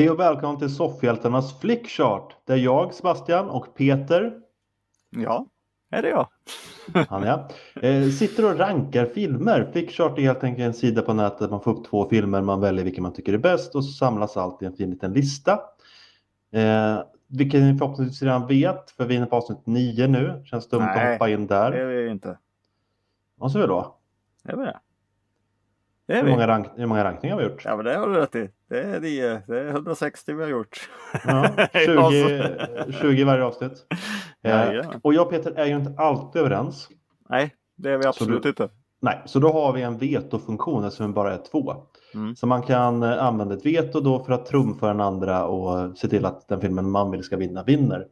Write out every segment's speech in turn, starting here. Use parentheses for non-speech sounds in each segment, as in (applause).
Hej och välkommen till Soffhjältarnas Flickchart där jag, Sebastian och Peter, Ja, är det jag? (laughs) han ja, eh, sitter och rankar filmer. Flickchart är helt enkelt en sida på nätet där man får upp två filmer, man väljer vilken man tycker är bäst och så samlas allt i en fin liten lista. Eh, vilket ni förhoppningsvis redan vet, för vi är inne på avsnitt 9 nu. Känns dumt att Nej, hoppa in Det där. är vi inte. Och så det då. Det är vi det. Det är Hur vi. många, rank hur många rankningar har vi gjort? Ja, men det har du rätt i. Det är, det, det är 160 vi har gjort. Ja, (laughs) 20, 20 i varje avsnitt. (laughs) Eh, Jajamän. och jag och Peter är ju inte alltid överens. Nej, det är vi absolut du- inte. Nej, så då har vi en vetofunktion eftersom vi bara är två. Mm. Så man kan eh, använda ett veto då för att trumfa den andra och se till att den filmen man vill ska vinna vinner.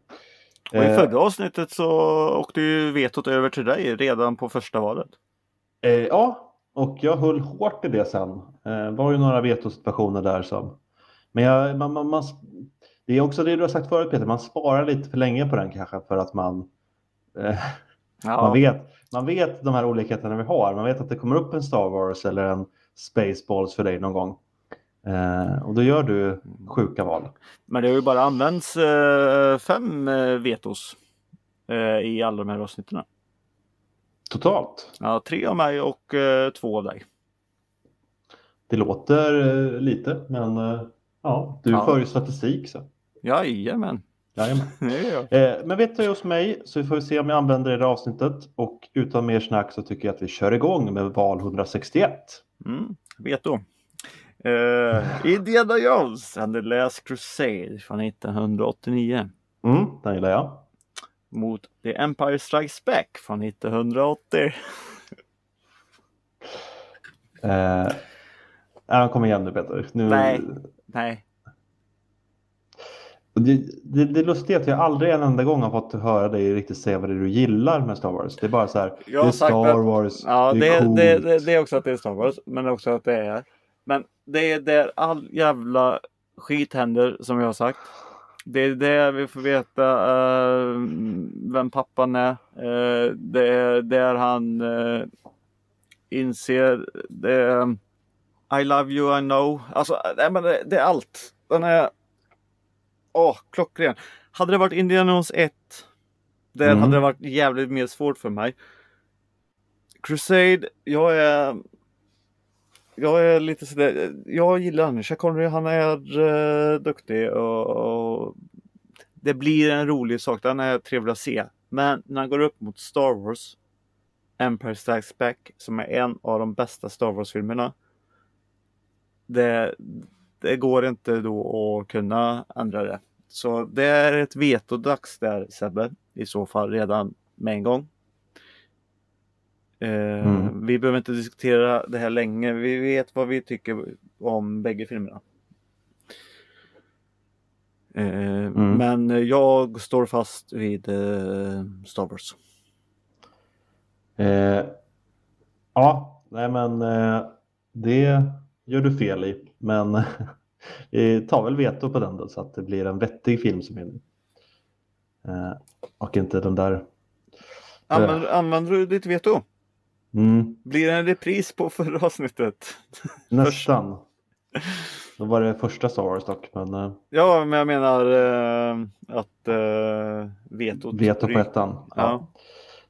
Och i Eh, förra avsnittet så åkte ju vetot över till dig redan på första valet. eh, ja, och jag höll hårt i det sen. Eh, Det var ju några vetosituationer där som... Men jag, man, man, man, det är också det du har sagt förut Peter, man sparar lite för länge på den kanske för att man... Eh, Ja, Man, vet, man vet de här olikheterna vi har. Man vet att det kommer upp en Star Wars eller en Spaceballs för dig någon gång. Eh, och då gör du sjuka val. Men det har ju bara använts eh, fem eh, vetos eh, i alla de här avsnitten. Totalt. Ja, tre av mig och eh, två av dig. Det låter eh, lite, men eh, ja, du Ja. för ju statistik. Så. Jajamän, Jajamän. (laughs) Eh, men veto är hos mig, så vi får se om jag använder det i det avsnittet. Och utan mer snack så tycker jag att vi kör igång med val 161. Mm, veto. Uh, Indiana Jones and the Last Crusade från 1989 Mm, den gillar jag. Mot The Empire Strikes Back från 1980. Eh, kom igen nu Peter. Nu, Nej. Nej, Det, det, det lustiga är att jag aldrig en enda gång har fått höra dig riktigt säga vad det är du gillar med Star Wars. Det är bara så här, det är Star att- Wars, ja, det det, är det, coolt. det, det, är också att det är Star Wars, men också att det är. Men det är där all jävla skit händer som jag har sagt. Det är där vi får veta eh, vem pappan är. Eh, det är där han uh, inser det är, I love you, I know. Alltså, nej, men det, det är allt. Den är Åh, klockren. Hade det varit Indiana Jones 1 där Mm. hade det varit jävligt mer svårt för mig. Crusade, jag är jag är lite sådär, jag gillar han. Connery, han är eh, duktig och, och det blir en rolig sak. Den är trevlig att se. Men när han går upp mot Star Wars, Empire Strikes Back, som är en av de bästa Star Wars-filmerna. Det, det går inte då att kunna ändra det. Så det är ett vetodags där Sebbe, i så fall redan med en gång. Eh, Mm. Vi behöver inte diskutera det här länge. Vi vet vad vi tycker om bägge filmerna. Eh, Mm. Men jag står fast vid eh, Star Wars. Eh, ja, nej men det gör du fel i. Men (laughs) vi tar väl veto på den då så att det blir en vettig film som. Eh, och inte den där. Använder, använder du ditt veto? Mm, Blir det en repris på förra avsnittet? (laughs) nästan. Då var det första Star Wars dock. Men eh, Ja, men jag menar eh, att eh, vetot... veto på ettan. Ja. Ja.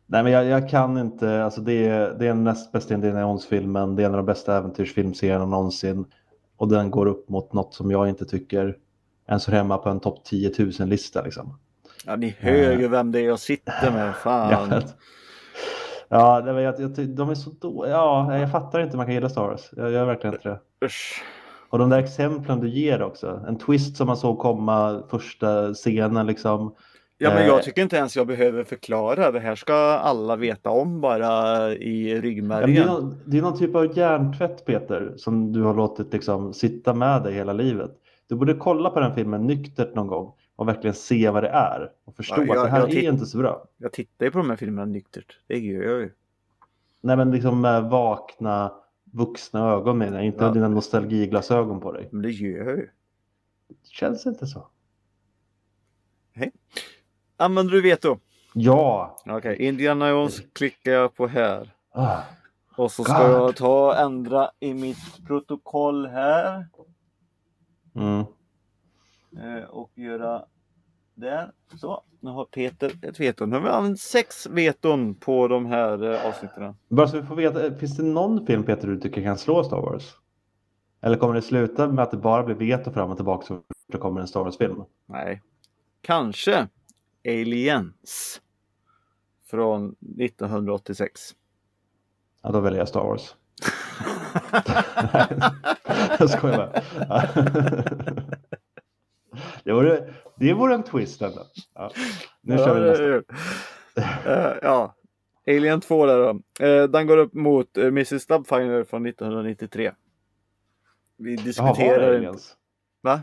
Nej men jag, jag kan inte, alltså det är, det är den näst bästa Indiana Jones-filmen, det är en av de bästa äventyrsfilmserierna någonsin. Och den går upp mot något som jag inte tycker ens hör hemma på en topp 10 000-lista liksom. Ja, ni hör ju vem det är jag sitter med. (laughs) Fan. Ja, det var, jag, jag, de är så dåliga. Ja, jag fattar inte hur man kan gilla Star Wars. Jag gör verkligen inte det. Usch. Och de där exemplen du ger också. En twist som man såg komma första scenen liksom. Ja, men Eh. jag tycker inte ens jag behöver förklara. Det här ska alla veta om bara i Ja, men det, är ryggmärgen. någon, det är någon typ av hjärntvätt Peter som du har låtit liksom sitta med dig hela livet. Du borde kolla på den filmen nyktert någon gång och verkligen se vad det är och förstå Ja, jag- att det här är inte så bra. Jag tittar ju på de här filmerna nyktert. Det gör jag ju. Nej men liksom med vakna vuxna ögon menar jag, inte Ja. dina nostalgiglasögon på dig. Men det gör jag ju. Det känns inte så. Använder du veto? Ja! Okej, Indiana Jones klickar jag på här. Ah. Och så ska God. jag ta och ändra i mitt protokoll här. Mm. Eh, och göra där. Så, nu har Peter ett veto. Nu har vi använt sex veton på de här eh, avsnitten. Bara så vi får veta, finns det någon film Peter du tycker kan slå Star Wars? Eller kommer det sluta med att det bara blir veto fram och tillbaka så det kommer en Star Wars-film? Nej. Kanske Aliens. Från 1986. Ja, då väljer jag Star Wars. (laughs) Nej, jag skojar bara. (laughs) det, vore, det vore en twist ändå. Ja. Nu ja, kör vi nästa. Uh, ja, Alien 2 där då. Uh, den går upp mot uh, Mrs. Doubtfire från 1993. Vi Jaha, diskuterar det inte. Va?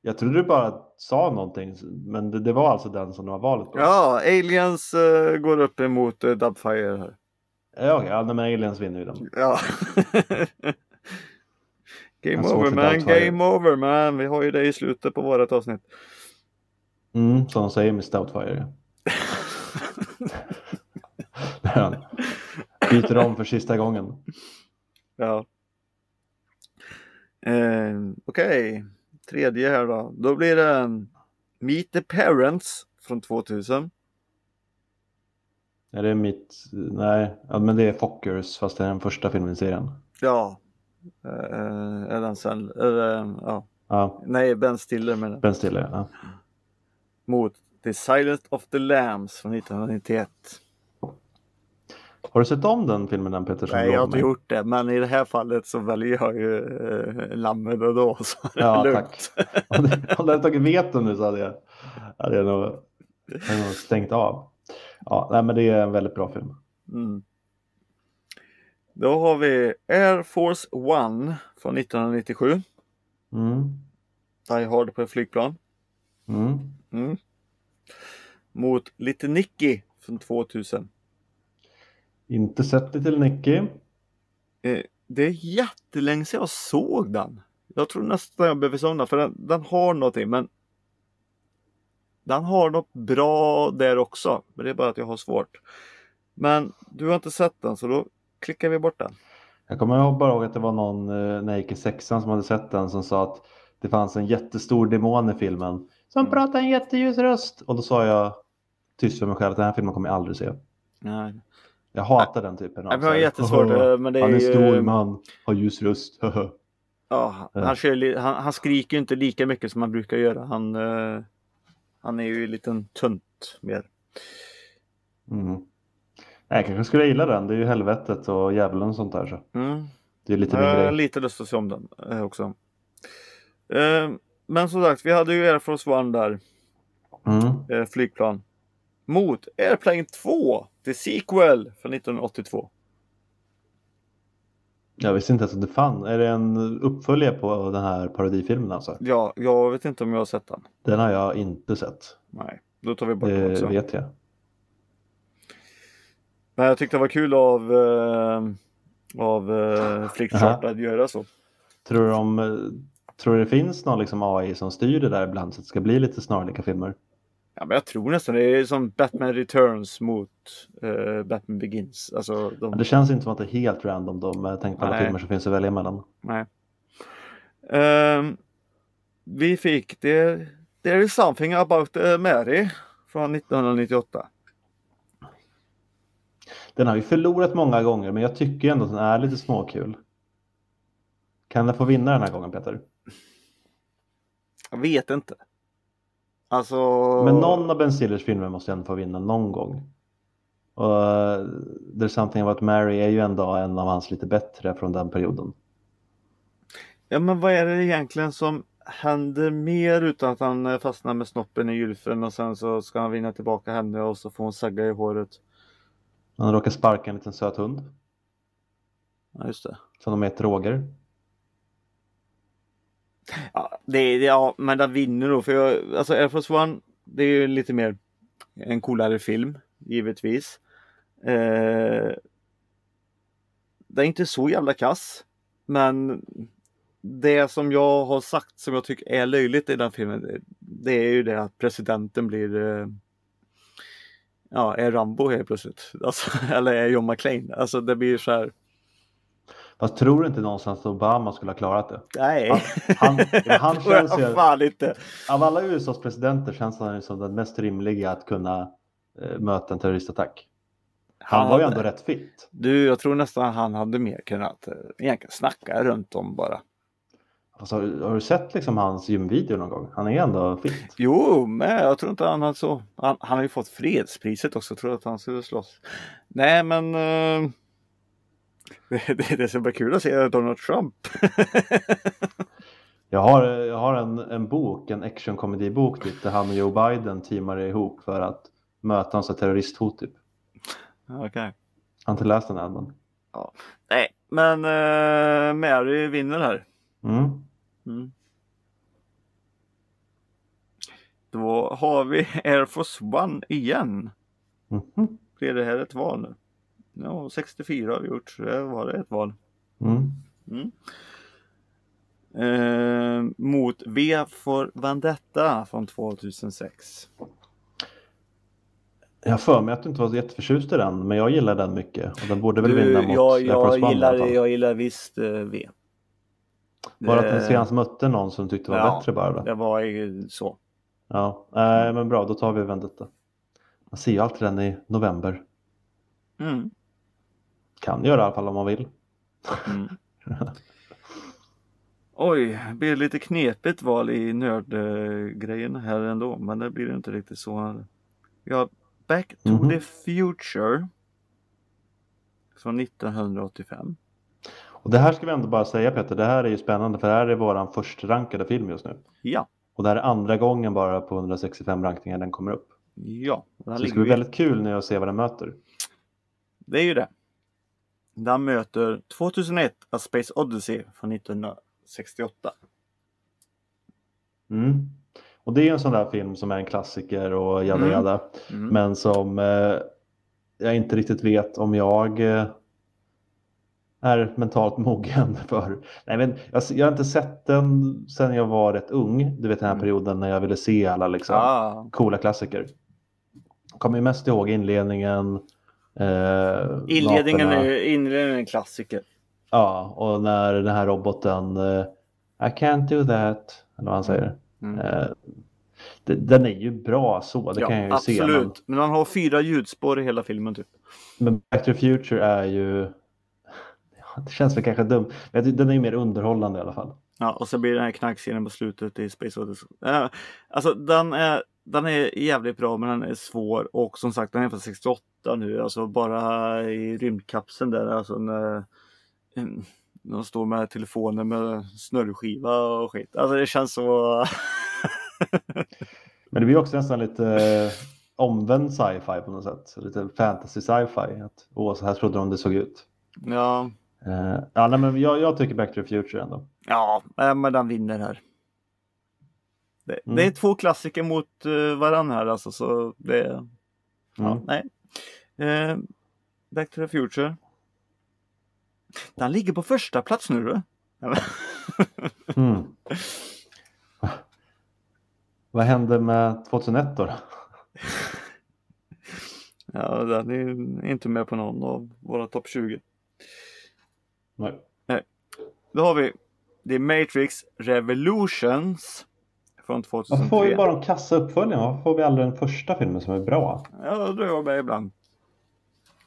Jag trodde du bara sa någonting, men det, det var alltså den som det var valet på? Ja, Aliens uh, går upp emot uh, Doubtfire här. Ja, okej, ja, men aliens vinner ju den. Ja. (laughs) game over man, game over man. Vi har ju det i slutet på vårat avsnitt. Mm, som de säger med Stoutfire. När han byter om för sista gången. Ja. Eh, Okej, tredje här då. Då blir det um, Meet the Parents från 2000. Är det mitt? Nej, ja, men det är Fockers fast det är den första filmen i serien. Ja. Eh, är den sen? Eller, ja. Ja, Nej, Ben Stiller menar. Ben Stiller. Ja. Mot The Silence of the Lambs från 1991. Har du sett om den filmen den Peter? Nej, jag har inte gjort det. Men i det här fallet så väljer jag ju eh, lammet och då. Så det är Ja, lugnt. tack. Om du- hade tagit veto nu så hade jag, hade jag, nog, hade nog stängt av. Ja, nej, men det är en väldigt bra film. Mm. Då har vi Air Force One från 1997. Mm. Die Hard på ett flygplan. Mm. Mm. Mot Little Nicky från 2000. Inte sett Little Nicky. Eh, det är jättelänge sedan jag såg den. Jag tror nästan jag behöver somna för den, den har någonting men den har något bra där också. Men det är bara att jag har svårt. Men du har inte sett den så då klickar vi bort den. Jag kommer bara ihåg att det var någon eh, när jag gick i sexan som hade sett den som sa att det fanns en jättestor demon i filmen som Mm. pratade en jätteljus röst. Och då sa jag tyst för mig själv att den här filmen kommer jag aldrig se. Nej. Jag hatar den typen av Jag här, jättesvårt "Haha, eh, men det är Han är ju- stor men han har ljus röst. (laughs) Ja, han, Ja. han, kör, han, han skriker inte lika mycket som han brukar göra. Han, eh, han är ju en liten tunt mer. mm. Jag kanske skulle gilla den. Det är ju helvetet och djävulen och sånt där. Så. Mm. Det är lite min grej. lite lust att se om den eh, också. Eh, men som sagt, vi hade ju Air Force One där, Mm. eh, flygplan. Mot Airplane 2, The Sequel från 1982. Jag visste inte ens att det fann. Är det en uppföljare på den här parodifilmen alltså? Ja, jag vet inte om jag har sett den. Den har jag inte sett. Nej, då tar vi bort den Det också. vet jag. Men jag tyckte det var kul av, eh, av eh, Flickchart att göra så. Tror du, om, eh, tror du det finns någon liksom AI som styr det där ibland så att det ska bli lite snarlika filmer? Ja, men jag tror nästan det är som Batman Returns mot eh, Batman Begins. Alltså, de, det känns inte som att det är helt random då med tanke på alla filmer som finns att välja mellan. nej. Ehm, vi fick det, There is something about eh, Mary från 1998. Den har ju förlorat många gånger men jag tycker ändå att den är lite småkul. Kan den få vinna den här gången Peter? Jag vet inte. Alltså... Men någon av Ben Stillers filmer måste ändå få vinna någon gång. Och uh, There's something about Mary är ju ändå en av hans lite bättre från den perioden. Ja men vad är det egentligen som händer mer utan att han eh, fastnar med snoppen i gylfen och sen så ska han vinna tillbaka henne och så får hon sagga i håret. Han råkar sparka en liten söt hund Ja just det. som de heter Roger. Ja, det, är- ja men den vinner nog för jag, alltså Air Force One det är ju lite mer en coolare film givetvis. Eh, det är inte så jävla kass. Men det som jag har sagt som jag tycker är löjligt i den filmen det, det är ju det att presidenten blir eh, Ja, är Rambo helt plötsligt. Alltså, (laughs) eller är John McClane. Alltså det blir så här. Fast tror du inte någonstans att Obama skulle ha klarat det? Nej, Han, han (laughs) jag känns ju, fan inte. av alla USAs presidenter känns han ju som den mest rimliga att kunna eh, möta en terroristattack. Han var ju ändå rätt fit. Du, jag tror nästan han hade mer kunnat eh, egentligen snacka runt om bara. Alltså, har du sett liksom hans gymvideo någon gång? Han är ändå fit. Jo, men jag tror inte han hade så. Han, han har ju fått fredspriset också. Jag tror att han skulle slåss. Nej, men. eh, det, (laughs) det, det ska bli kul att se Donald Trump. (laughs) Jag har, jag har en, en bok, en actionkomedibok typ, där han och Joe Biden teamar ihop för att möta här terroristhot typ. Okej. Jag har inte läst den än men. Nej, men uh, Mary vinner här. Mm. Mm. Då har vi Air Force One igen. Mhm. Blir det här ett val nu? Ja, 64 har vi gjort, så det var det ett val. Mm. Mm. Eh, mot V for Vendetta från 2006. Jag har för mig att du inte var så jätteförtjust i den, men jag gillar den mycket. Och den borde väl vinna mot jag, jag, gillar, jag gillar visst eh, V. Bara att Det- den senast mötte någon som tyckte var Ja, bättre bara. Då. Det var ju så. Ja, äh, men bra, då tar vi Vendetta. Man ser ju alltid den i november. Mm. Kan göra i alla fall om man vill. Mm. (laughs) Oj, det blir lite knepigt val i nördgrejen här ändå, men det blir inte riktigt så. Vi har Back to Mhm. the Future från 1985. Och det här ska vi ändå bara säga Peter, det här är ju spännande för det här är våran först rankade film just nu. Ja, Och det här är andra gången bara på 165 rankningar den kommer upp. ja. Så det ska bli väldigt kul när jag ser vad den möter. Det är ju det. Den möter 2001 A Space Odyssey från 1968. Mm. Och det är en sån där film som är en klassiker och jada Mm. jada. Mm. Men som eh, jag inte riktigt vet om jag eh, är mentalt mogen (laughs) för. Nej, men jag, jag har inte sett den sedan jag var rätt ung. Du vet den här Mm. perioden när jag ville se alla liksom, Ah, coola klassiker. Kommer mest ihåg inledningen. Eh, inledningen, är, inledningen är en klassiker. Ja, och när den här roboten eh, I can't do that. Eller vad han säger. Mm. Eh, det- den är ju bra så, det kan jag ju se. Men, absolut. Men han har fyra ljudspår i hela filmen typ. men Back to the Future är ju... Det känns väl kanske dumt. Men den är ju mer underhållande i alla fall. Ja, och så blir det den här knarkscenen på slutet i Space Odyssey. Eh, alltså den är, den är jävligt bra men den är svår och som sagt den är från 68 nu. Alltså bara i rymdkapseln där. Alltså när mm, de står med telefonen med snurrskiva och skit. Alltså det känns så... (laughs) Men det blir också nästan lite eh, omvänd sci-fi på något sätt. Lite fantasy sci-fi. Att, åh, så här trodde de det såg ut. ja, Eh, ja, nej, men jag, jag tycker Back to the Future ändå. ja eh, men den vinner här. Det, Mm. det är två klassiker mot uh, varandra här alltså så det... Ja, Mm. nej. Eh, Back to the Future. Den ligger på första plats nu du. (laughs) Mm. Vad hände med 2001 då? Ja, den är inte med på någon av våra topp 20. Nej. Då har vi The Matrix Revolutions från Varför får vi 2003. bara de kassa uppföljarna? Varför får vi aldrig den första filmen som är bra? Ja, det var med ibland.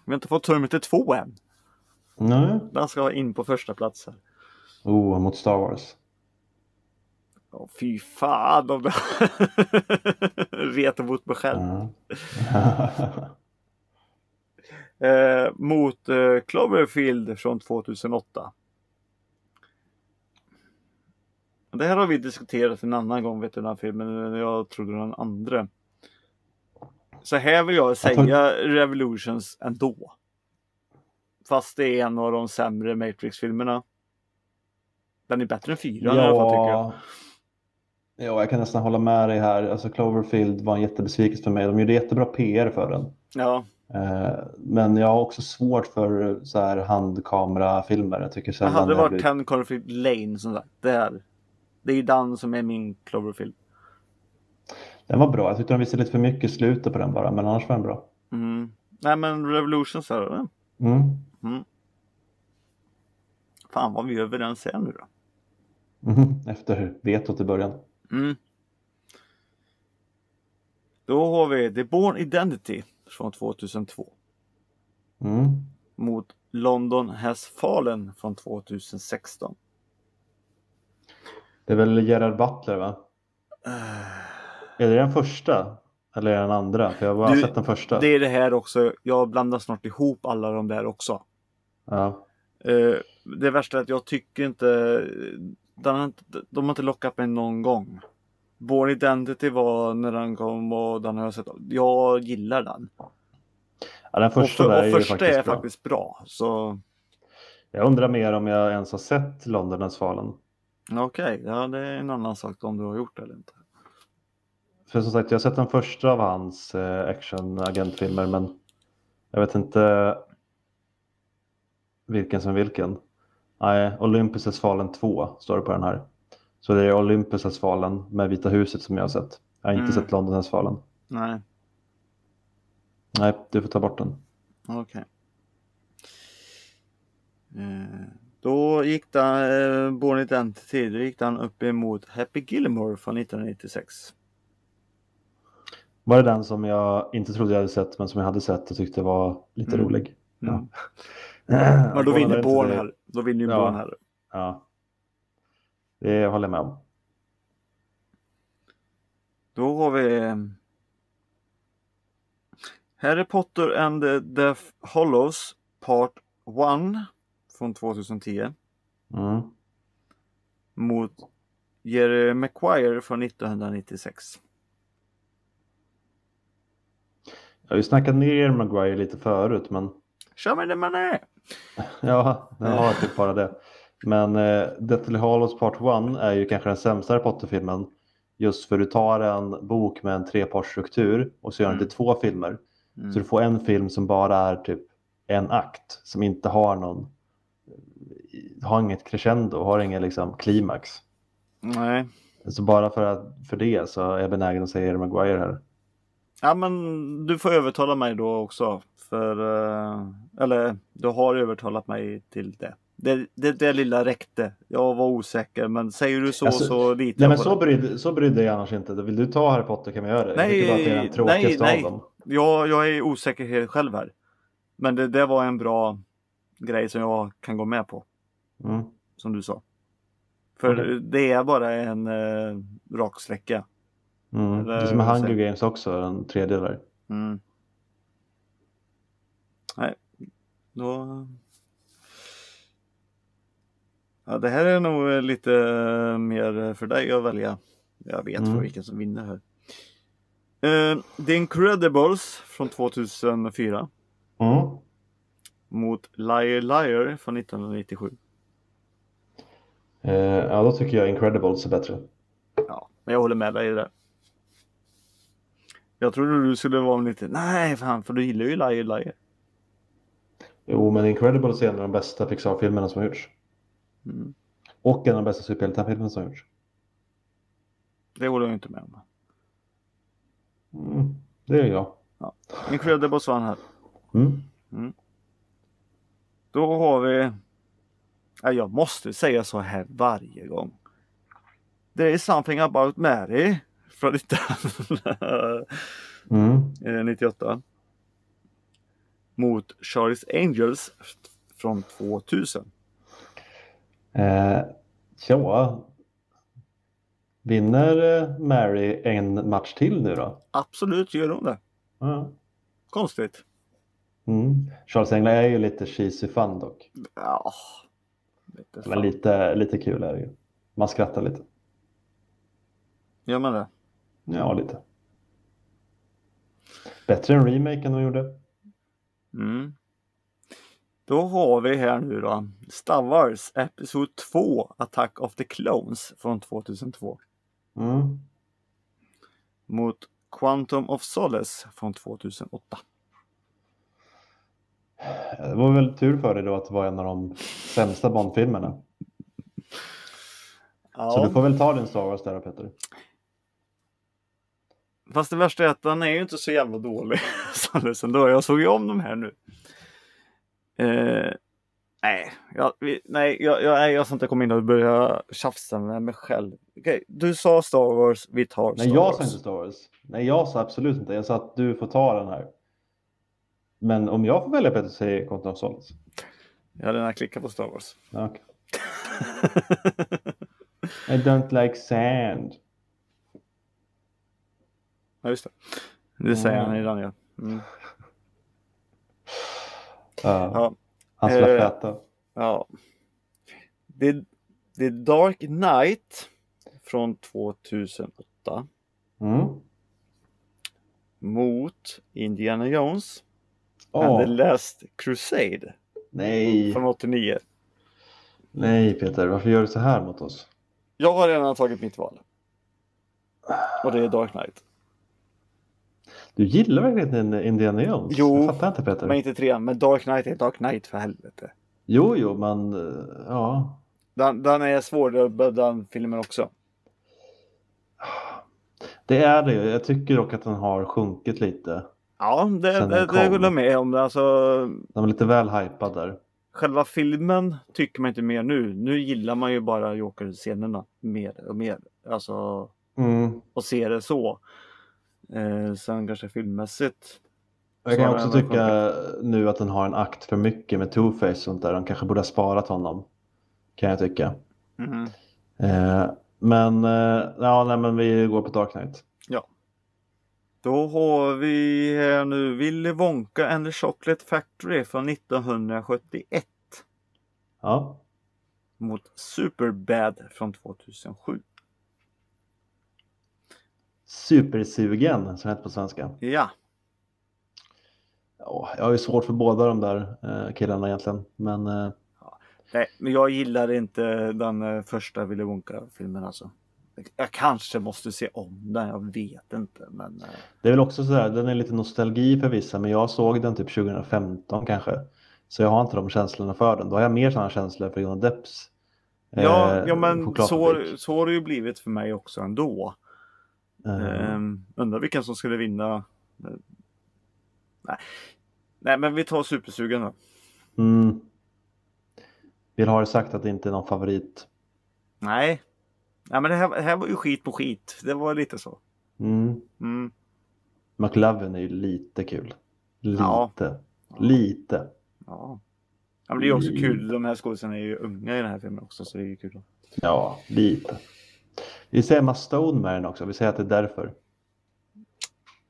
Vi har inte fått Terminator 2 än. Nej. Den ska in på första plats här. Oh, mot Star Wars. Åh, fy fan det (laughs) retar mot mig själv. Ja. (laughs) Eh, mot eh, Cloverfield från 2008. Det här har vi diskuterat en annan gång, vet du, den här filmen. Jag trodde den andra. Så här vill jag säga Revolutions ändå. Fast det är en av de sämre Matrix-filmerna. Den är bättre än fyran i alla fall tycker jag. Ja, jag kan nästan hålla med dig här. Alltså Cloverfield var en jättebesvikelse för mig. De gjorde jättebra PR för den. Ja, Men jag har också svårt för så här handkamerafilmer. Jag tycker sällan hade det varit blivit- 10 Cloverfield Lane som sagt. Det, är, det är ju den som är min Cloverfield. Den var bra. Jag tyckte de visade lite för mycket i slutet på den bara. Men annars var den bra. Mm. Nej men Revolutions här. eh, Mm. fan vad vi är överens här nu då. Mhm, Efter vetot i början. Mm. Då har vi The Born Identity från 2002 Mm. mot London Has Fallen från 2016. Det är väl Gerard Butler va? Är det den första? Eller är det den andra? För jag har bara Du, sett den första. Det är det här också. Jag blandar snart ihop alla de där också. Ja. Eh, det värsta är att jag tycker inte den har de har inte lockat mig någon gång. Born Identity var när den kom och den har jag sett. Jag gillar den. ja, den Och, första för, där och är första faktiskt är bra. faktiskt bra. Så Jag undrar mer om jag ens har sett Londonens Fallen. okej, ja, det är en annan sak om du har gjort det eller inte. För som sagt, jag har sett den första av hans eh, action-agentfilmer men jag vet inte vilken som vilken. Nej, Olympus has fallen 2 står det på den här. Så det är Olympus has fallen med Vita huset som jag har sett. Jag har inte Mm. sett London has fallen. Nej, Nej, du får ta bort den. okej. Eh, då gick den, eh, Born Identity, då gick den upp emot Happy Gilmore från 1996. Var det den som jag inte trodde jag hade sett men som jag hade sett och tyckte var lite Mm. rolig? Mm. Ja. Men då vinner Born här. Då vinner ju Ja. Born här. Ja. Det håller jag med om. Då har vi eh, Harry Potter and the Death Hollows Part 1 från 2010 Mm. mot Jerry Maguire från 1996. Jag har ju snackat ner Maguire lite förut men Kör med det man är! (laughs) ja, jag har typ bara det. Men eh, Deathly Hallows Part 1 är ju kanske den sämsta Harry Potter-filmen. Just för du tar en bok med en trepartsstruktur och så gör den Mm. till två filmer. Mm. Så du får en film som bara är typ en akt som inte har någon har inget crescendo, har ingen liksom klimax. Nej. Så bara för, att, för det så är jag benägen att säga Jerry Maguire här. Ja men du får övertala mig då också. För, eh, eller du har övertalat mig till det. Det, det, det lilla räckte. Jag var osäker men säger du så Alltså, så litar Nej jag men på så det. brydde, så brydde jag annars inte. Vill du ta Harry Potter kan vi göra det. Nej, jag det är den nej, nej. av dem. Jag, jag är osäker helt själv här. Men det, det var en bra grej som jag kan gå med på. Mm. Som du sa. För Okej. det är bara en eh, rak sträcka. Mm. Det är Eller som Hunger Games också, den tredje där. Mm. Nej, då... Ja, det här är nog eh, lite eh, mer för dig att välja. Jag vet Mm. vilken som vinner här. Uh, The Incredibles från 2004 Mm. mot Liar Liar från 1997. Eh, ja, då tycker jag Incredibles är bättre. Ja, men jag håller med dig i det. Jag trodde du skulle vara lite, nej fan, för du gillar ju Liar Liar. Jo, men Incredibles är en av de bästa Pixar-filmerna som har gjorts. Mm. Och en av de bästa superhjältefilmerna som gjorts. Det håller jag inte med om. Mm. Det är jag. Incredibles vann här. Mm. Då har vi... Ja, jag måste säga så här varje gång. There is something about Mary från 1998. Mm. Mot Charlie's Angels från 2000. Eh, ja. Vinner eh, Mary en match till nu då? Absolut gör hon det. Ja. Konstigt. Mm. Charles Engla är ju lite cheesy fun dock. Ja. vet inte Men fan. lite, lite kul är det ju. Man skrattar lite. Gör man det? Ja, lite. Bättre än remaken de gjorde. Mm. Då har vi här nu då Star Wars Episod 2 Attack of the Clones från 2002 Mm. mot Quantum of Solace från 2008. Det var väl tur för dig då att det var en av de sämsta Bond-filmerna. Så du får väl ta din Star Wars där då, Peter. Fast det värsta är att den är ju inte så jävla dålig. (laughs) Ändå. Jag såg ju om de här nu. Eh, Nej, jag, nej, jag, jag, jag ska inte komma in och börja tjafsa med mig själv. Okej, du sa Star Wars, vi tar Star Nej, jag Wars. sa inte Star Wars. Nej, jag sa absolut inte. Jag sa att du får ta den här. Men om jag får välja Peter säger Quantum of Solace. Jag hade redan klickat på Star Wars. Okej. (laughs) I don't like sand. ja, just det. Det säger Mm. han redan, ja. Mm. Ja. Ja, Han skulle Eh. fäta. ja. Det, det är Dark Knight från 2008 Mm. mot Indiana Jones Åh, and the Last Crusade nej, från 89. nej Peter, varför gör du så här mot oss? Jag har redan tagit mitt val. Och det är Dark Knight. Du gillar verkligen Indiana Jones? Jo, Jag fattar inte Peter. Men inte trean, men Dark Knight är Dark Knight för helvete. Jo, jo, men eh, ja. Den, den är svårdubbad den filmen också. Det är det. Jag tycker dock att den har sjunkit lite. Ja, det, det, det håller jag med om. Alltså, Den var lite väl hypad där. själva filmen tycker man inte mer nu. Nu gillar man ju bara Joker-scenerna mer och mer. Alltså, Mm. och ser det så. Eh, sen kanske filmmässigt. Jag kan också tycka nu att den har en akt för mycket med Two-Face och sånt där. De kanske borde ha sparat honom. Kan jag tycka. Mhm. Eh, men, eh, ja, nej, men vi går på Dark Knight. Då har vi här nu Willy Wonka and the Chocolate Factory från 1971 Ja. mot Superbad från 2007. Supersugen, som heter på svenska. Ja, Ja, jag har ju svårt för båda de där eh, killarna egentligen. Men eh, nej, men jag gillar inte den eh, första Willy Wonka-filmen alltså. Jag kanske måste se om den, jag vet inte. Men, det är väl också sådär, den är lite nostalgi för vissa. Men jag såg den typ 2015 kanske. Så jag har inte de känslorna för den. Då har jag mer sådana känslor för Johnny Depps ja, eh, ja, men så, så har det ju blivit för mig också ändå. Um, undrar vilken som skulle vinna. Eh, Nej. Nej, men vi tar Supersugen då. mm. Vill ha det sagt att det inte är någon favorit. Nej. Nej, men det här, det här var ju skit på skit. Det var lite så. Mm. Mm. McLovin är ju lite kul. Lite. Ja. Lite. Ja. ja men det är ju också kul. De här skådespelarna är ju unga i den här filmen också, så det är ju kul. Ja, lite. Vi säger Emma Stone med den också. Vi säger att det är därför.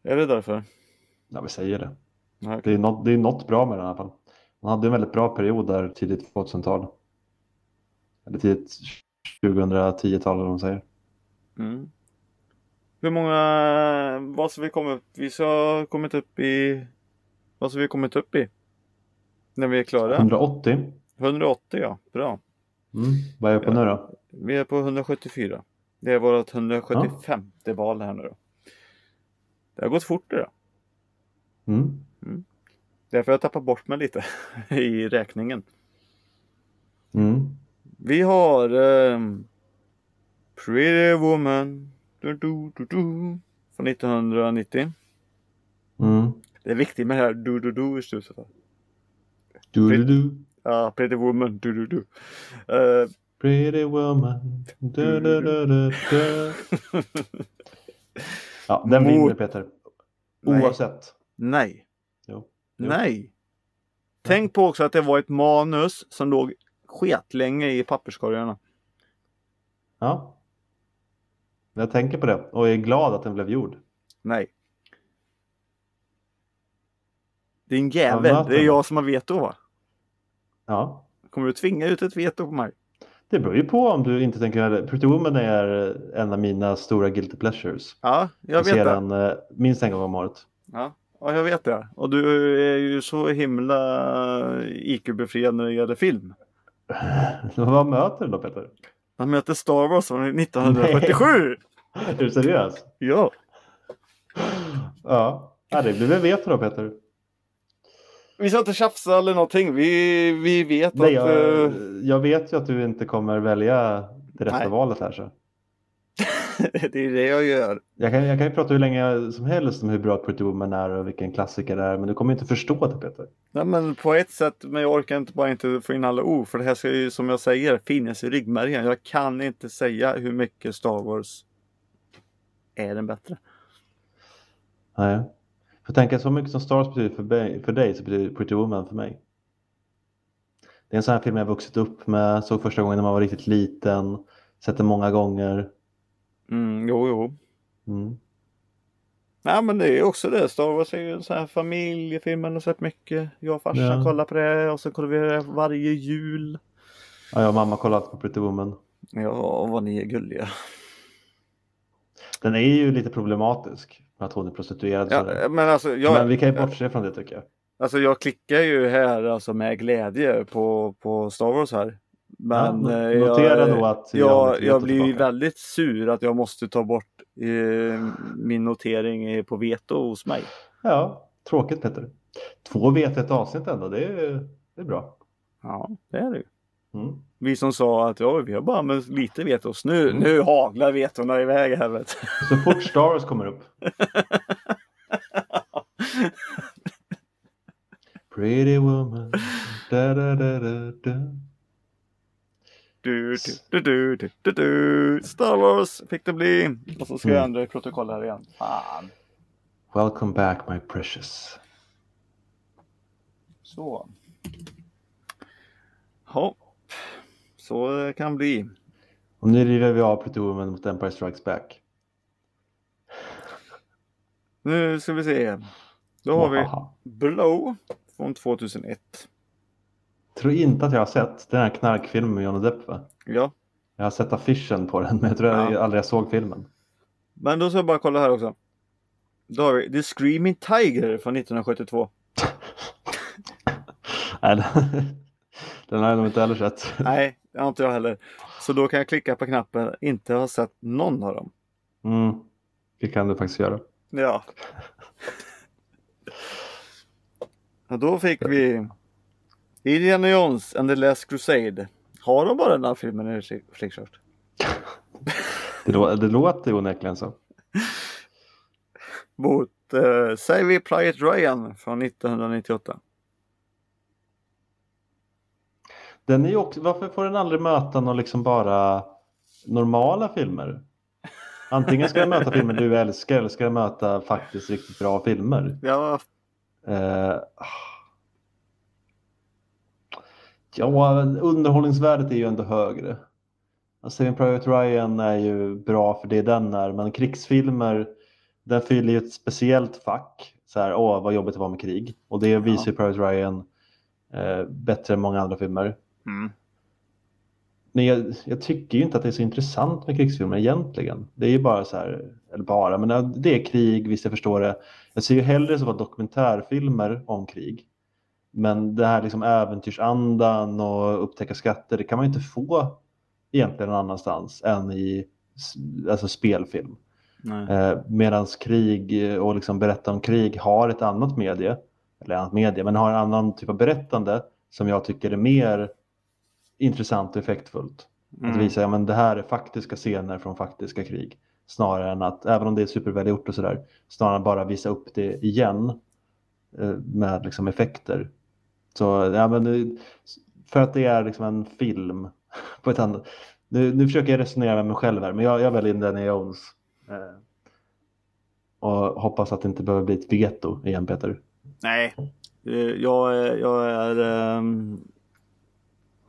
Är det därför? Ja, vi säger det. Ja, okej. Det är något, det är något bra med den i alla fall. Han hade en väldigt bra period där tidigt 2000-tal. Eller tidigt 2010-tal eller vad man säger. Mm. Hur många, vad ska vi komma upp? Vi ska kommit upp i, vad ska vi kommit upp i? När vi är klara? 180. 180 ja, bra. Mm. Vad är jag på nu då? Vi är på 174. Det är vårt 175 val här nu då. Det har gått fort det då. Mm. Därför har jag tappat bort mig lite (laughs) i räkningen. Mm. Vi har ehm, Pretty Woman du, du, du, du, från 1990. Mm. Det är viktigt med det här du, du, du i slutet. Du, du, du. Ja, Pretty Woman du, du, du. Eh, Pretty woman. Du, du, du, du, du. Ja, den Mot- vinner Peter. Nej. Oavsett. nej. Jo. Jo. Nej. Tänk på också att det var ett manus som låg skitlänge i papperskorgarna. Ja. Jag tänker på det och är glad att den blev gjord. Nej. Din jävel, det är jag som har veto va? Ja. Kommer du tvinga ut ett veto på mig? Det beror ju på om du inte tänker... Pretty Woman är en av mina stora guilty pleasures. Ja, jag Jag vet ser det. den eh, minst en gång om året. Ja, ja, jag vet det. Och du är ju så himla IQ-befriad när det gäller film. (laughs) Vad möter du då Peter? Man möter Star Wars från 1947! Är du seriös? Ja. Ja. ja det blir väl veto då Peter. Vi ska inte tjafsa eller någonting. Vi, vi vet Nej, att... jag, eh, jag vet ju att du inte kommer välja det rätta Nej. valet här så. (laughs) det är det jag gör. Jag kan, jag kan ju prata hur länge som helst om hur bra Pretty Woman är och vilken klassiker det är, men du kommer inte förstå det Peter. Nej, men på ett sätt, men jag orkar inte bara inte få in alla ord, för det här ska ju som jag säger finnas i ryggmärgen. Jag kan inte säga hur mycket Star Wars är den bättre. Nej. För tänka så mycket som Star Wars betyder för, mig, för dig så betyder Pretty Woman för mig. Det är en sån här film jag vuxit upp med, såg första gången när man var riktigt liten, sett den många gånger. Mm, jo, jo. Mm. Nej, men det är också det. Star Wars är ju en sån här familjefilm man har sett mycket. Jag och farsan Ja. kollar på det och så kollar vi det varje jul. Ja, jag och mamma kollat på Pretty Woman. Ja, vad ni är gulliga. Den är ju lite problematisk att hon är prostituerad. Ja, men alltså, jag, Men vi kan ju bortse från det tycker jag. alltså jag klickar ju här alltså med glädje på, på Star Wars här. Men Ja, eh, notera jag, då att jag, jag blir tillbaka. väldigt sur att jag måste ta bort eh, min notering på veto hos mig. Ja, tråkigt Peter. Två vet ett avsnitt ändå, det är, det är bra. Ja, det är det ju. Mm. Vi som sa att ja, vi har bara med lite vetos. Nu, nu haglar vetorna iväg vet du. Så fort Star Wars kommer upp. (laughs) Pretty woman. Da, da, da, da, da. Du, du, du, du, du, du. Star Wars fick det bli. Och så ska jag Mm. ändra i protokoll här igen. Fan. Welcome back my precious. Så. Ja. Så det kan bli. Och nu river vi av woman mot Empire Strikes Back. Nu ska vi se. Då har vi. Blow från 2001. Tror inte att jag har sett den här knarkfilmen med Johnny Depp va? Ja. Jag har sett affischen på den (laughs) men jag tror Ja. jag aldrig jag såg filmen. Men då ska jag bara kolla här också. Då har vi The Screaming Tiger från 1972. (laughs) Nej, den, den har jag nog inte heller sett. Nej, det har inte jag heller. Så då kan jag klicka på knappen inte ha sett någon av dem. Mm, det kan du faktiskt göra. Ja. Och då fick vi Indiana Jones and the Last Crusade. Har de bara den här filmen i flickchart? (laughs) Det, lå- det låter onekligen så. Mot uh, Savvy Private Ryan från 1998. Den är också, varför får den aldrig möta någon liksom bara normala filmer? Antingen ska den möta filmer du älskar eller ska den möta faktiskt riktigt bra filmer. Ja, Eh, ja, underhållningsvärdet är ju ändå högre. Saving Private Ryan är ju bra för det den är, men krigsfilmer den fyller ju ett speciellt fack. Så här, åh vad jobbigt det var med krig. Och det visar ju Private Ryan eh, bättre än många andra filmer. Mm. Men jag, jag tycker ju inte att det är så intressant med krigsfilmer egentligen. Det är ju bara så här, eller bara, men det är krig, visst jag förstår det. Jag ser ju hellre så vara dokumentärfilmer om krig. Men det här liksom äventyrsandan och upptäcka skatter, det kan man ju inte få egentligen någon annanstans än i alltså spelfilm. Eh, Medan krig och liksom berätta om krig har ett annat medie, eller annat medie, men har en annan typ av berättande som jag tycker är mer intressant och effektfullt. Att Mm. visa, ja men det här är faktiska scener från faktiska krig. Snarare än att, även om det är supervälgjort och sådär, snarare än bara visa upp det igen eh, med liksom effekter. Så, ja men för att det är liksom en film (laughs) på ett annat... Nu, nu försöker jag resonera med mig själv här, men jag, jag väljer Indiana Jones. Eh, och hoppas att det inte behöver bli ett veto igen, Peter. Nej, Eh, jag, är- jag är um,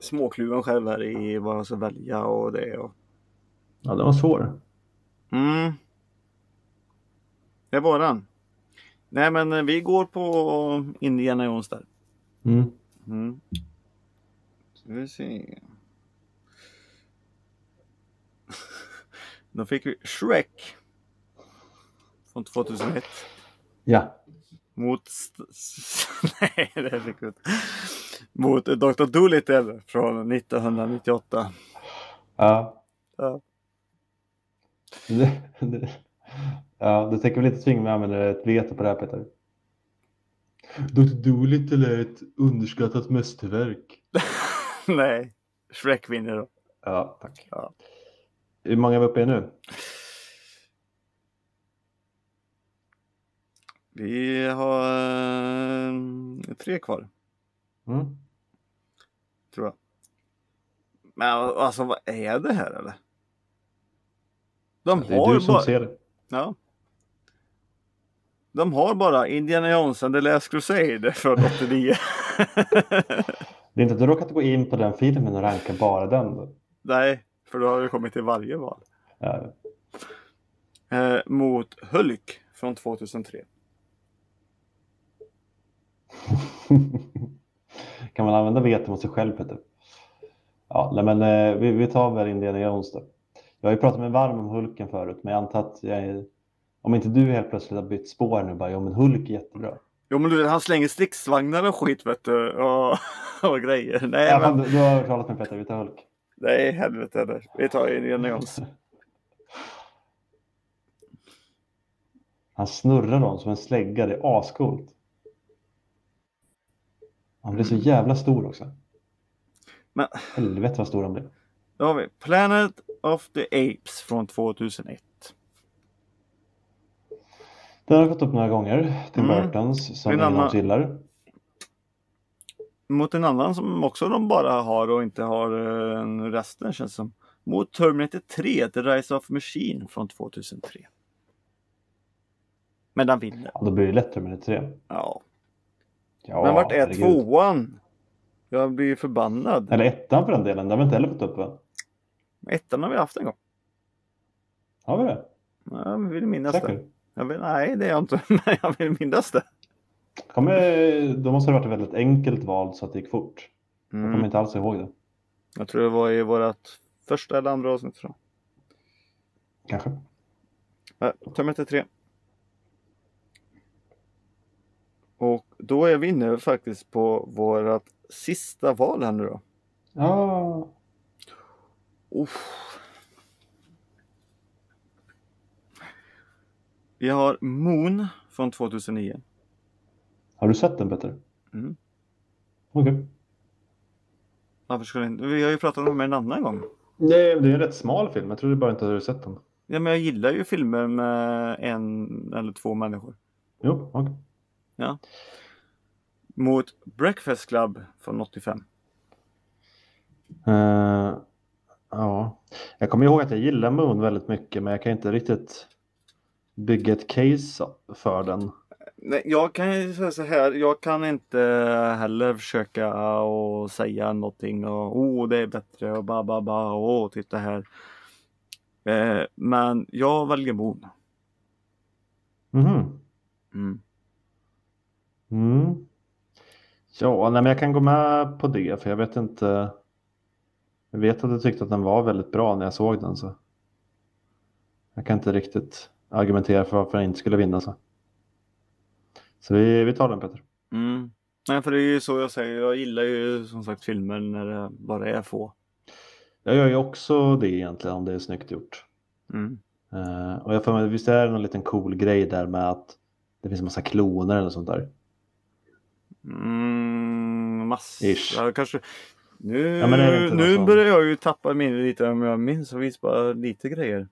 småkluven själv här i vad jag ska välja och det. Och... Ja, den var svår. Mm. Det var den. Nej men vi går på Indiana Jones där. Mm. Mm. Ska vi se. (laughs) Då fick vi Shrek. Från 2001. Ja. Mot... (laughs) Nej, det fick vi inte mot Dr. Dolittle från 1998. Ja. Ja. (laughs) Ja, du tänker väl inte tvinga mig att använda ett veto på det här Peter? Dr. Dolittle är ett underskattat mästerverk. (laughs) Nej, Shrek vinner då. Ja, tack. Ja. Hur många är vi uppe i nu? Vi har eh, tre kvar. Mm. tror jag. Men alltså vad är det här eller? De Det är har du som bara... ser det. Ja. De har bara Indiana Jones and the Last Crusade från 89. (laughs) Det är inte att du råkat gå in på den filmen och ranka bara den. Då. Nej, för då har det kommit till varje val. Ja. Eh, mot Hulk från 2003. (laughs) kan man använda veto mot sig själv Peter? Ja, men eh, vi, vi tar väl Jones då. Jag har ju pratat med Varm om Hulken förut, men jag antar att jag är, om inte du helt plötsligt har bytt spår nu bara, ja men Hulk är jättebra. Jo men du, han slänger stridsvagnar och skit vet du. Och, (laughs) och grejer. Nej, Ja, men, du, har talas med Peter, vi tar Hulk. nej helvete eller. Vi tar Indiana Jones. Han snurrar dem som en slägga, det är ascoolt. Han blir så jävla stor också. Men Helvete vad stor han blir. då har vi Planet of the Apes från 2001. Den har gått upp några gånger till Mm. Burtons som En ingen annan- gillar. Mot en annan som också de bara har och inte har eh, resten känns som. Mot Terminator 3, The Rise of Machine från 2003. Men den vinner. Ja, då blir det med det tre. Ja. Ja, Men vart är herregud. tvåan? Jag blir förbannad. Eller ettan för den delen, den har vi inte heller fått upp va? Ettan har vi haft en gång. Har vi det? Ja, Jag vill minnas det. Säker? Jag vill, nej, det är jag inte. (laughs) Men jag vill minnas det. Kommer, då måste det ha varit ett väldigt enkelt val så att det gick fort. Jag kommer Mm. inte alls ihåg det. Jag tror det var i vårt första eller andra avsnitt. Tror Kanske. jag. Ja, Terminator 3. Och då är vi inne faktiskt på vårt sista val här nu då. Ja, Uff. Vi har Moon från 2009. har du sett den Peter? Mm. Okej. Varför skulle inte? Vi har ju pratat om den en annan gång. Nej, det är en rätt smal film. Jag trodde bara inte att du hade sett den. Ja, men jag gillar ju filmer med en eller två människor. Jo, okej. Mot Breakfast Club från 85. Eh, ja, jag kommer ihåg att jag gillar Moon väldigt mycket, men jag kan inte riktigt bygga ett case för den. Nej, jag kan ju säga så här. Jag kan inte heller försöka och säga någonting och oh det är bättre och ba ba ba och åh, titta här. Eh, men jag väljer Moon. Mm. Mm. Ja, nej, men jag kan gå med på det, för jag vet inte. Jag vet att du tyckte att den var väldigt bra när jag såg den, så. Jag kan inte riktigt argumentera för varför den inte skulle vinna. Så, så vi, vi tar den Peter. Mm. Nej, för det är ju så jag säger. Jag gillar ju som sagt filmer när det bara är få. Jag gör ju också det egentligen om det är snyggt gjort. Mm. Eh, och jag får mig, visst är det någon liten cool grej där med att det finns en massa kloner eller sånt där. Mm, massor. Ja, kanske. Nu, Ja, nu börjar jag ju tappa minne lite om jag minns och visst bara lite grejer.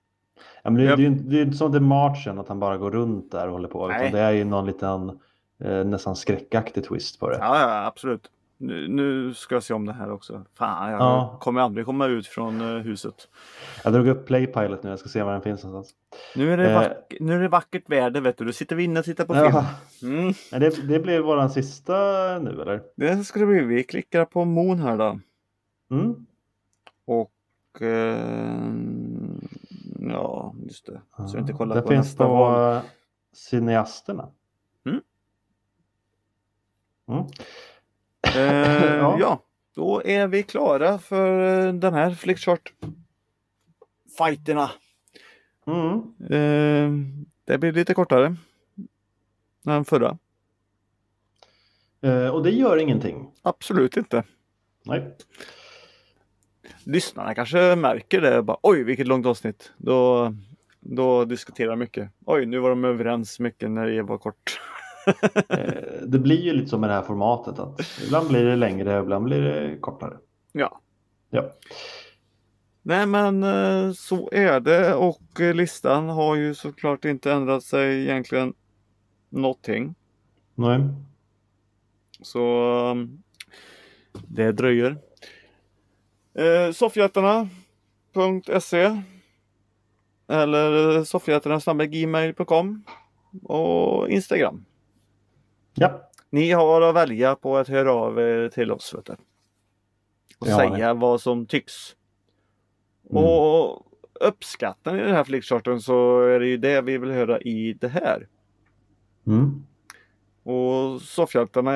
Ja, men det, Jag- det är ju det är ju inte som The Martian att han bara går runt där och håller på. Nej. Utan det är ju någon liten eh, nästan skräckaktig twist på det. Ja, ja absolut. Nu, nu ska jag se om det här också. Fan, jag Ja. kommer aldrig komma ut från eh, huset. Jag drog upp Playpilot nu, jag ska se var den finns någonstans. Nu är, det Eh. vack- nu är det vackert väder vet du. Du sitter vi inne och tittar på film. Ja, Mm. men det, det blir våran sista nu eller? Det ska det bli. Vi klickar på Moon här då. Mm? Och eh, ja, just det. Så vi inte kollar det på finns nästa val. eh, Cineasterna. Mm. Mm. Eh, Ja. ja. då är vi klara för eh, den här flickchart fighterna. Mm. Eh, det blir lite kortare än förra. Och det gör ingenting. Absolut inte. Nej. Lyssnarna kanske märker det. Bara, Oj, vilket långt avsnitt. Då, då diskuterar mycket. Oj, nu var de överens mycket när det var kort. Eh, det blir ju lite så med det här formatet att ibland blir det längre, ibland blir det kortare. Ja. Ja. Nej men eh, så är det och eh, listan har ju såklart inte ändrat sig egentligen någonting. Nej. Så um, det dröjer. Eh, Soffhjältarna.se Eller soffhjältarna.gmail.com och Instagram. Ja. Ni har att välja på att höra av er till oss. Vet du. Och ni. säga vad som tycks. Mm. Och uppskattar ni den här flickcharten så är det ju det vi vill höra i det här. Mm. Och Soffhjältarna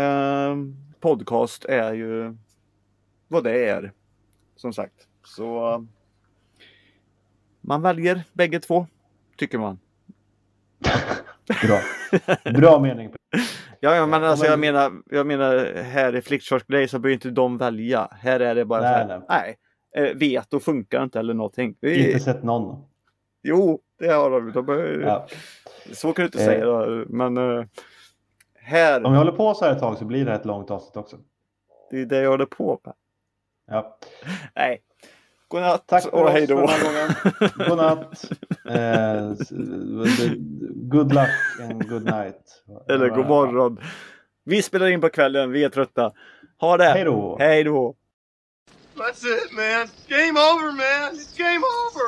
eh, podcast är ju vad det är. Som sagt. Så eh, man väljer bägge två. Tycker man. (laughs) Bra. Bra mening. (laughs) Ja, ja men alltså jag menar, jag menar här i flickcharts grej så behöver inte de välja. Här är det bara Nej, så här, nej. nej. Eh, veto funkar inte eller någonting. Vi, Inte sett någon. Jo, det har de. de bör, Ja. Så kan du inte Eh. säga då, men eh, här, Om vi håller på så här ett tag så blir det ett långt avsnitt också. det är det jag håller på med. Ja. Nej. Godnatt Tack och hej då. den här gången. God natt. Eh, good luck and good night. Eller god morgon. Vi spelar in på kvällen, vi är trötta. Ha det! Hej då. Hej då! That's it, man. Game over, man. It's game over.